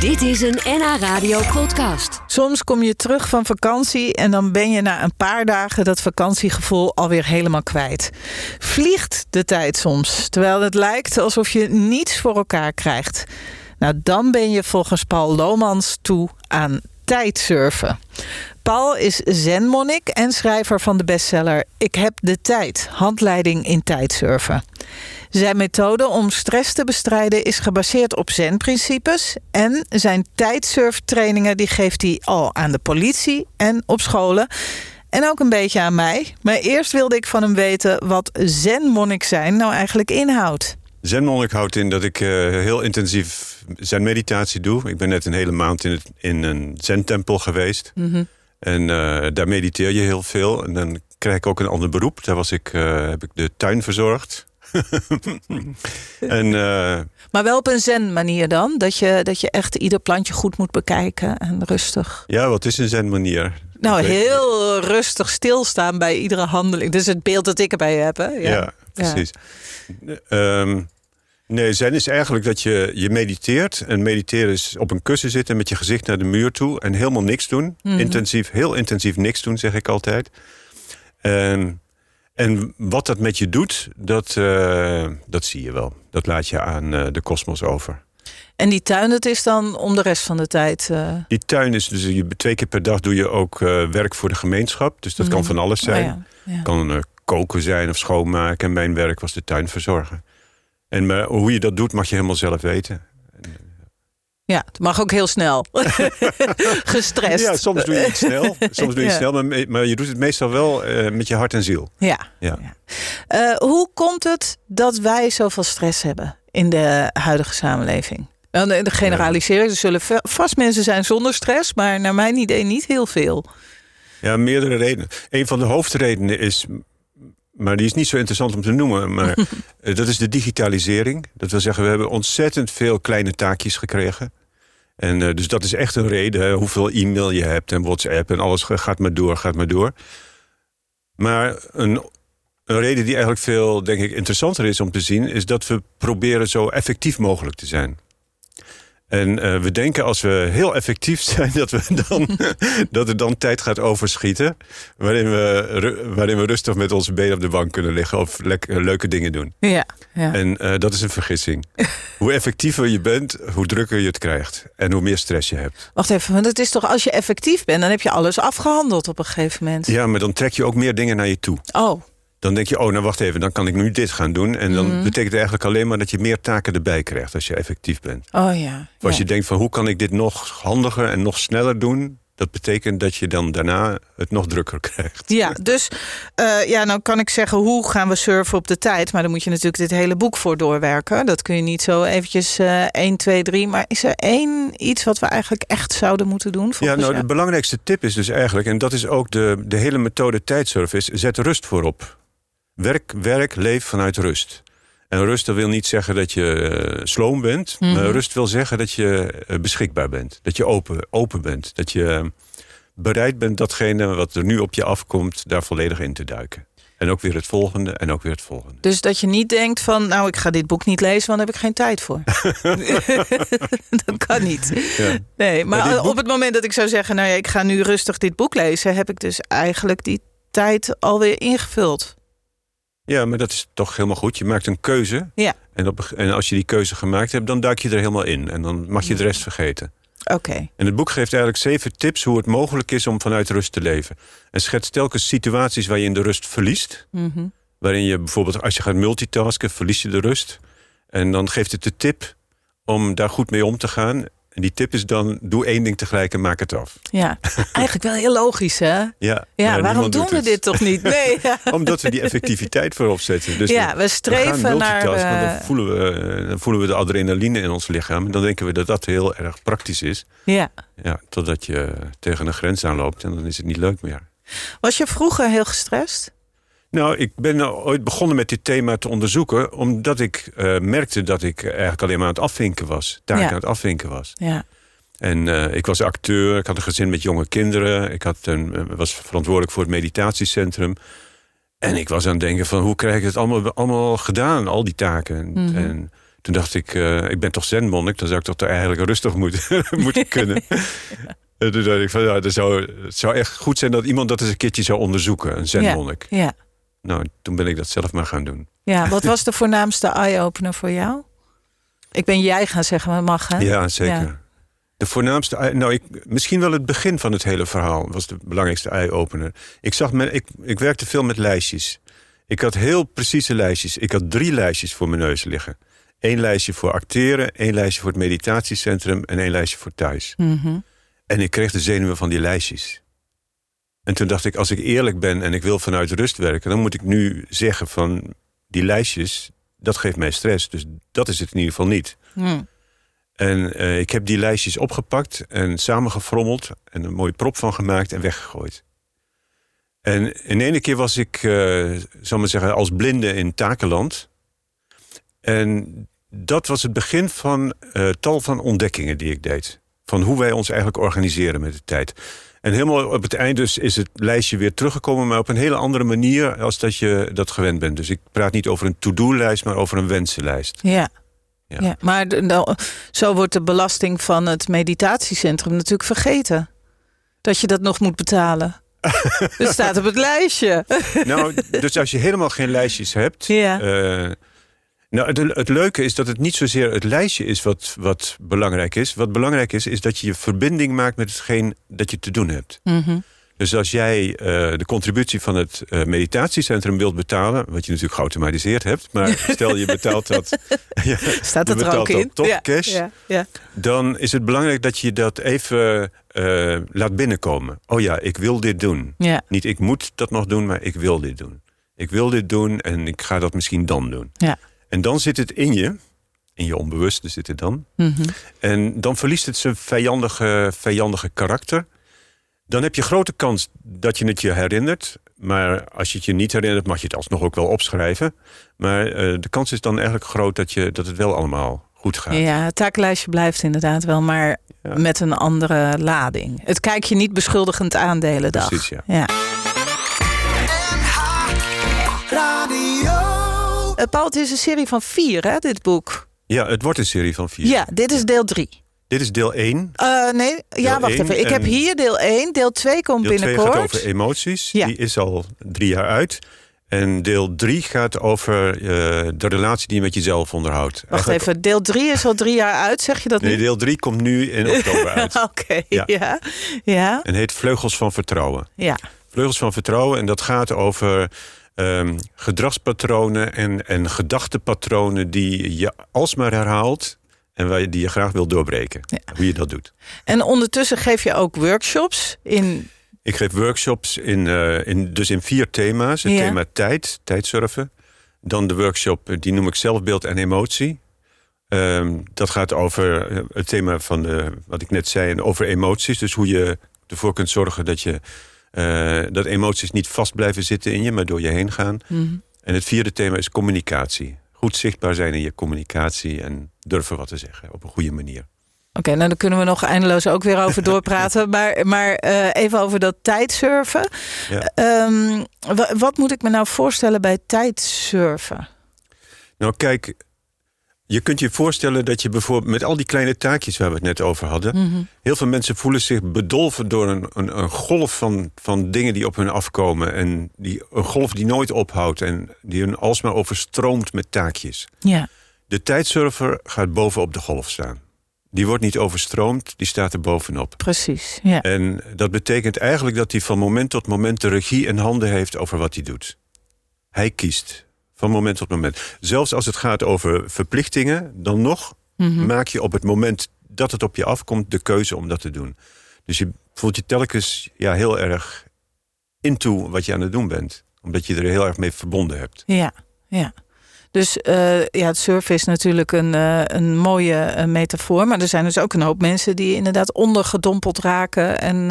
Dit is een NH Radio podcast. Soms kom je terug van vakantie en dan ben je na een paar dagen dat vakantiegevoel alweer helemaal kwijt. Vliegt de tijd soms, terwijl het lijkt alsof je niets voor elkaar krijgt. Nou, dan ben je volgens Paul Lomans toe aan tijdsurfen. Paul is zenmonnik en schrijver van de bestseller Ik heb de tijd, handleiding in tijdsurfen. Zijn methode om stress te bestrijden is gebaseerd op zenprincipes en zijn tijdsurftrainingen die geeft hij al aan de politie en op scholen. En ook een beetje aan mij. Maar eerst wilde ik van hem weten wat zenmonnik zijn nou eigenlijk inhoudt. Zenmonnik houdt in dat ik uh, heel intensief zenmeditatie doe. Ik ben net een hele maand in, het, in een zentempel geweest. Mhm. En uh, daar mediteer je heel veel. En dan krijg ik ook een ander beroep. Daar was ik, uh, heb ik de tuin verzorgd. en, uh, maar wel op een zen manier dan? Dat je, dat je echt ieder plantje goed moet bekijken en rustig. Ja, wat is een zen manier? Nou, heel rustig stilstaan bij iedere handeling. Dus het beeld dat ik erbij heb. Hè? Ja, ja precies. Ja. Um, nee, zen is eigenlijk dat je, je mediteert. En mediteren is op een kussen zitten met je gezicht naar de muur toe. En helemaal niks doen. Mm Mhm. -hmm. Intensief, heel intensief niks doen, zeg ik altijd. En, en wat dat met je doet, dat, uh, dat zie je wel. Dat laat je aan uh, de kosmos over. En die tuin, dat is dan om de rest van de tijd? Uh... Die tuin is dus je, twee keer per dag doe je ook werk voor de gemeenschap. Dus dat mm. kan van alles zijn. Oh ja, ja. kan koken zijn of schoonmaken. En mijn werk was de tuin verzorgen. En maar, hoe je dat doet, mag je helemaal zelf weten. Ja, het mag ook heel snel. Gestrest. Ja, soms doe je het snel. Soms doe je het snel, maar, maar, je doet het meestal wel uh, met je hart en ziel. Ja. ja. Uh, hoe komt het dat wij zoveel stress hebben in de huidige samenleving? De generalisering, er zullen vast mensen zijn zonder stress, maar naar mijn idee niet heel veel. Ja, meerdere redenen. Een van de hoofdredenen is maar die is niet zo interessant om te noemen. Maar dat is de digitalisering. Dat wil zeggen, we hebben ontzettend veel kleine taakjes gekregen. En uh, dus dat is echt een reden. Hoeveel e-mail je hebt en WhatsApp en alles gaat maar door, gaat maar door. Maar een, een reden die eigenlijk veel, denk ik, interessanter is om te zien... is dat we proberen zo effectief mogelijk te zijn. En uh, we denken als we heel effectief zijn... dat, we dan, dat er dan tijd gaat overschieten... Waarin we, waarin we rustig met onze benen op de bank kunnen liggen... of lekker, leuke dingen doen. Ja, ja. En uh, dat is een vergissing. hoe effectiever je bent, hoe drukker je het krijgt. En hoe meer stress je hebt. Wacht even, want het is toch als je effectief bent... dan heb je alles afgehandeld op een gegeven moment. Ja, maar dan trek je ook meer dingen naar je toe. Oh. Dan denk je, oh, nou wacht even, dan kan ik nu dit gaan doen. En dan mm. betekent het eigenlijk alleen maar dat je meer taken erbij krijgt... als je effectief bent. Oh ja. Of als ja. je denkt van, hoe kan ik dit nog handiger en nog sneller doen... dat betekent dat je dan daarna het nog drukker krijgt. Ja, dus uh, ja, nou kan ik zeggen, hoe gaan we surfen op de tijd? Maar dan moet je natuurlijk dit hele boek voor doorwerken. Dat kun je niet zo eventjes uh, 1, 2, 3... maar is er één iets wat we eigenlijk echt zouden moeten doen? Ja, nou, de belangrijkste tip is dus eigenlijk... en dat is ook de, de hele methode tijdsurfen... is zet rust voorop. Werk, werk, leef vanuit rust. En rust dat wil niet zeggen dat je uh, sloom bent. Mhm. Mm -hmm. Maar rust wil zeggen dat je uh, beschikbaar bent. Dat je open, open bent. Dat je uh, bereid bent datgene wat er nu op je afkomt... daar volledig in te duiken. En ook weer het volgende en ook weer het volgende. Dus dat je niet denkt van... nou, ik ga dit boek niet lezen, want daar heb ik geen tijd voor. dat kan niet. Ja. Nee, maar, maar boek... op het moment dat ik zou zeggen... nou ja, ik ga nu rustig dit boek lezen... heb ik dus eigenlijk die tijd alweer ingevuld. Ja, maar dat is toch helemaal goed. Je maakt een keuze. Ja. En, op, en als je die keuze gemaakt hebt, dan duik je er helemaal in. En dan mag je de rest vergeten. Oké. Okay. En het boek geeft eigenlijk zeven tips hoe het mogelijk is om vanuit rust te leven. En schetst telkens situaties waar je in de rust verliest. Mm -hmm. Waarin je bijvoorbeeld, als je gaat multitasken, verlies je de rust. En dan geeft het de tip om daar goed mee om te gaan. En die tip is dan, doe één ding tegelijk en maak het af. Ja, eigenlijk wel heel logisch, hè? Ja, ja waarom doen we het. dit toch niet? Nee, ja. Omdat we die effectiviteit voorop zetten. Dus ja, we streven we naar... Dan, voelen we, dan voelen we de adrenaline in ons lichaam. En dan denken we dat dat heel erg praktisch is. Ja. ja. Totdat je tegen een grens aanloopt en dan is het niet leuk meer. Was je vroeger heel gestrest? Nou, ik ben ooit begonnen met dit thema te onderzoeken... omdat ik uh, merkte dat ik eigenlijk alleen maar aan het afvinken was. Ja. aan het afvinken was. Ja. En uh, ik was acteur, ik had een gezin met jonge kinderen. Ik had een, uh, was verantwoordelijk voor het meditatiecentrum. En ik was aan het denken van hoe krijg ik het allemaal, allemaal gedaan, al die taken. Mhm. En Toen dacht ik, eh, ik ben toch zenmonnik, dan zou ik toch eigenlijk rustig moeten, moeten kunnen. En toen dacht ik van, ja, het zou, het zou echt goed zijn dat iemand dat eens een keertje zou onderzoeken, een zenmonnik. Ja, ja. Nou, toen ben ik dat zelf maar gaan doen. ja, wat was de voornaamste eye-opener voor jou? Ik ben jij gaan zeggen, maar mag hè? Ja, zeker. Ja. De voornaamste, nou, ik, misschien wel het begin van het hele verhaal was de belangrijkste eye-opener. Ik, zag me, ik, ik werkte veel met lijstjes. Ik had heel precieze lijstjes. Ik had drie lijstjes voor mijn neus liggen. Eén lijstje voor acteren, één lijstje voor het meditatiecentrum en één lijstje voor thuis. Mhm. En ik kreeg de zenuwen van die lijstjes. En toen dacht ik, als ik eerlijk ben en ik wil vanuit rust werken, dan moet ik nu zeggen van die lijstjes, dat geeft mij stress. Dus dat is het in ieder geval niet. Hm. En eh, ik heb die lijstjes opgepakt en samengefrommeld en een mooie prop van gemaakt en weggegooid. En in ene keer was ik, eh zal maar zeggen, als blinde in takenland. En dat was het begin van eh, tal van ontdekkingen die ik deed. Van hoe wij ons eigenlijk organiseren met de tijd. En helemaal op het eind dus is het lijstje weer teruggekomen... maar op een hele andere manier als dat je dat gewend bent. Dus ik praat niet over een to-do-lijst, maar over een wensenlijst. Ja. Ja. Ja. maar nou, zo wordt de belasting van het meditatiecentrum natuurlijk vergeten. Dat je dat nog moet betalen. Het staat op het lijstje. Nou, dus als je helemaal geen lijstjes hebt... Ja. eh, nou, het, het leuke is dat het niet zozeer het lijstje is wat, wat belangrijk is. Wat belangrijk is, is dat je je verbinding maakt met hetgeen dat je te doen hebt. Mhm. Dus als jij eh, de contributie van het eh, meditatiecentrum wilt betalen... wat je natuurlijk geautomatiseerd hebt... maar stel je betaalt dat... ja, Staat het er ook dat in? toch ja. cash... Ja. Dan is het belangrijk dat je dat even eh, laat binnenkomen. Oh ja, ik wil dit doen. Niet ik moet dat nog doen, maar ik wil dit doen. Ik wil dit doen en ik ga dat misschien dan doen. Ja. En dan zit het in je, in je onbewuste zit het dan. Mhm. En dan verliest het zijn vijandige, vijandige karakter. Dan heb je grote kans dat je het je herinnert. Maar als je het je niet herinnert, mag je het alsnog ook wel opschrijven. Maar eh, de kans is dan eigenlijk groot dat, je, dat het wel allemaal goed gaat. Ja, het taaklijstje blijft inderdaad wel, maar Ja. met een andere lading. Het kijk je niet beschuldigend aan de hele dag. Precies, ja. ja. Eh, Paul, het is een serie van vier, hè, dit boek. Ja, het wordt een serie van vier. Ja, dit is deel drie. Dit is deel 1. Eh, nee, ja, wacht even. Ik heb hier deel 1. Deel 2 komt Deel 2 binnenkort. gaat over emoties. Ja. Die is al drie jaar uit. En deel 3 gaat over eh, de relatie die je met jezelf onderhoudt. Wacht Eigenlijk- even, deel 3 is al drie jaar uit, zeg je dat Nee, niet? deel 3 komt nu in oktober uit. Oké, Ja. ja. Ja, En heet Vleugels van Vertrouwen. ja. Vleugels van Vertrouwen. En dat gaat over ehm, gedragspatronen en, en gedachtepatronen... die je alsmaar herhaalt en waar je, die je graag wil doorbreken. Hoe je dat doet. En ondertussen geef je ook workshops in... Ik geef workshops in, eh, in, dus in vier thema's. Het Ja. thema tijd, tijdsurfen. Dan de workshop, eh, die noem ik zelfbeeld en emotie. Ehm, dat gaat over eh, het thema van de, wat ik net zei, over emoties. Dus hoe je ervoor kunt zorgen dat, je, eh, dat emoties niet vast blijven zitten in je, maar door je heen gaan. Mhm. En het vierde thema is communicatie. Goed zichtbaar zijn in je communicatie en durven wat te zeggen op een goede manier. Oké, nou daar kunnen we nog eindeloos ook weer over doorpraten. maar maar eh, even over dat tijdsurfen. Ja. Ehm, wa- wat moet ik me nou voorstellen bij tijdsurfen? Nou, kijk, je kunt je voorstellen dat je bijvoorbeeld met al die kleine taakjes waar we het net over hadden, Mhm. heel veel mensen voelen zich bedolven door een, een, een golf van, van dingen die op hun afkomen. En die, een golf die nooit ophoudt en die hun alsmaar overstroomt met taakjes. Ja, De tijdsurfer gaat bovenop de golf staan. Die wordt niet overstroomd, die staat er bovenop. precies. Ja. En dat betekent eigenlijk dat hij van moment tot moment de regie in handen heeft over wat hij doet. Hij kiest van moment tot moment. Zelfs als het gaat over verplichtingen, dan nog Mhm. maak je op het moment dat het op je afkomt de keuze om dat te doen. Dus je voelt je telkens ja, heel erg into wat je aan het doen bent. Omdat je er heel erg mee verbonden hebt. Ja, ja. Dus eh, ja, het surfen is natuurlijk een, eh, een mooie eh, metafoor. Maar er zijn dus ook een hoop mensen die inderdaad ondergedompeld raken. En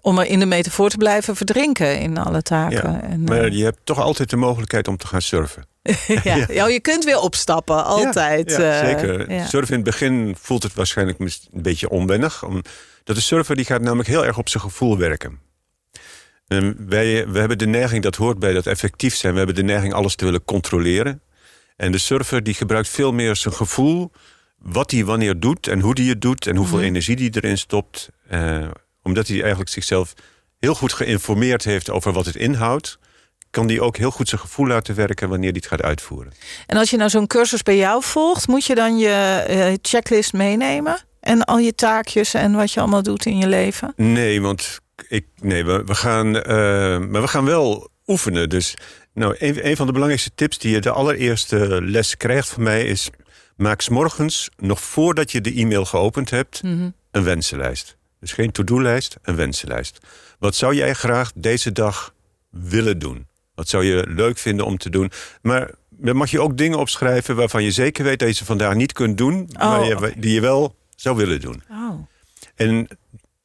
om er in de metafoor te blijven verdrinken in alle taken. Ja, en, Maar eh, je hebt toch altijd de mogelijkheid om te gaan surfen. ja. ja, je kunt weer opstappen, altijd. Ja, ja, eh, zeker. ja. Surfen in het begin voelt het waarschijnlijk een beetje onwennig. Omdat de surfer die gaat namelijk heel erg op zijn gevoel werken. En wij, we hebben de neiging, dat hoort bij dat effectief zijn... we hebben de neiging alles te willen controleren. En de surfer die gebruikt veel meer zijn gevoel... wat hij wanneer doet en hoe hij het doet... en hoeveel Mhm. energie hij erin stopt. Eh, omdat hij eigenlijk zichzelf heel goed geïnformeerd heeft... over wat het inhoudt... kan hij ook heel goed zijn gevoel laten werken... wanneer hij het gaat uitvoeren. En als je nou zo'n cursus bij jou volgt, moet je dan je eh, checklist meenemen? En al je taakjes en wat je allemaal doet in je leven? Nee, want ik, nee, we, we gaan, eh, maar we gaan wel oefenen. Dus nou, een, een van de belangrijkste tips die je de allereerste les krijgt van mij is... maak 's morgens, nog voordat je de e-mail geopend hebt, Mhm. een wensenlijst. Dus geen to-do-lijst, een wensenlijst. Wat zou jij graag deze dag willen doen? Wat zou je leuk vinden om te doen? Maar dan mag je ook dingen opschrijven waarvan je zeker weet dat je ze vandaag niet kunt doen... maar je, oké. die je wel zou willen doen. Oh. En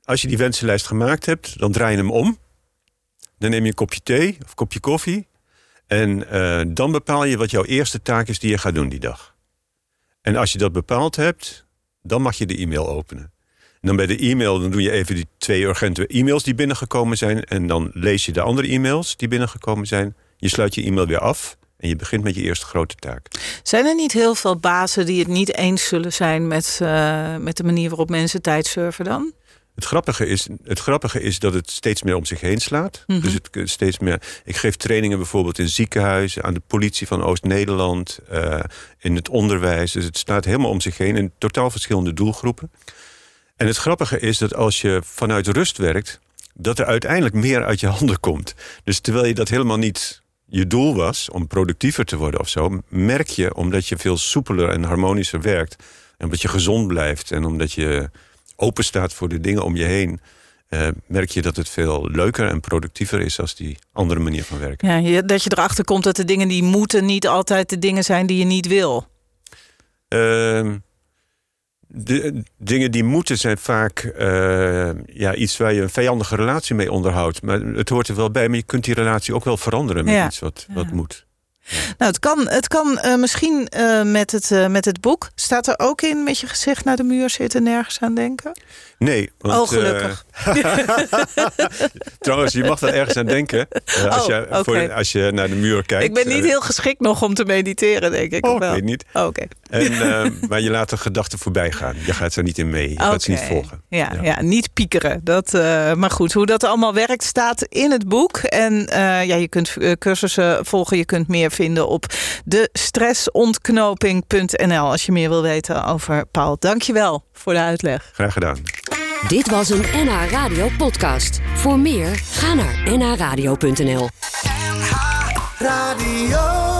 als je die wensenlijst gemaakt hebt, dan draai je hem om. Dan neem je een kopje thee of een kopje koffie. En eh, dan bepaal je wat jouw eerste taak is die je gaat doen die dag. En als je dat bepaald hebt, dan mag je de e-mail openen. En dan bij de e-mail dan doe je even die twee urgente e-mails die binnengekomen zijn. En dan lees je de andere e-mails die binnengekomen zijn. Je sluit je e-mail weer af. En je begint met je eerste grote taak. Zijn er niet heel veel bazen die het niet eens zullen zijn met, eh, met de manier waarop mensen tijd surfen dan? Het grappige, is, het grappige is dat het steeds meer om zich heen slaat. Mhm. Dus het steeds meer. Ik geef trainingen bijvoorbeeld in ziekenhuizen, aan de politie van Oost-Nederland, eh, in het onderwijs. Dus het staat helemaal om zich heen in totaal verschillende doelgroepen. En het grappige is dat als je vanuit rust werkt, dat er uiteindelijk meer uit je handen komt. Dus terwijl je dat helemaal niet je doel was om productiever te worden of zo, merk je omdat je veel soepeler en harmonischer werkt, en omdat je gezond blijft en omdat je open staat voor de dingen om je heen, eh, merk je dat het veel leuker en productiever is als die andere manier van werken. Ja, dat je erachter komt dat de dingen die moeten niet altijd de dingen zijn die je niet wil. Ehm, de dingen die moeten zijn vaak eh, ja, iets waar je een vijandige relatie mee onderhoudt. Maar het hoort er wel bij, maar je kunt die relatie ook wel veranderen met Ja. iets wat, wat Ja. moet. Nou, het kan, het kan eh, misschien eh, met, het, met het boek. Staat er ook in met je gezicht naar de muur zitten, nergens aan denken? Nee, want, Oh, gelukkig. trouwens, je mag wel ergens aan denken als, Oh, je, voor, als je naar de muur kijkt. ik ben niet heel geschikt nog om te mediteren, denk ik. Oh, ik weet niet. Oh, Oké. En, eh, maar je laat de gedachten voorbij gaan. Je gaat er niet in mee. Je gaat ze niet volgen. Ja, ja. Ja. niet piekeren. Dat, eh, maar goed, hoe dat allemaal werkt staat in het boek. En eh, ja, je kunt eh, cursussen volgen. Je kunt meer vinden op de stressontknoping.nl als je meer wil weten over Paul. Dankjewel voor de uitleg. Graag gedaan. Dit was een NH Radio podcast. Voor meer, ga naar nhradio.nl. Radio.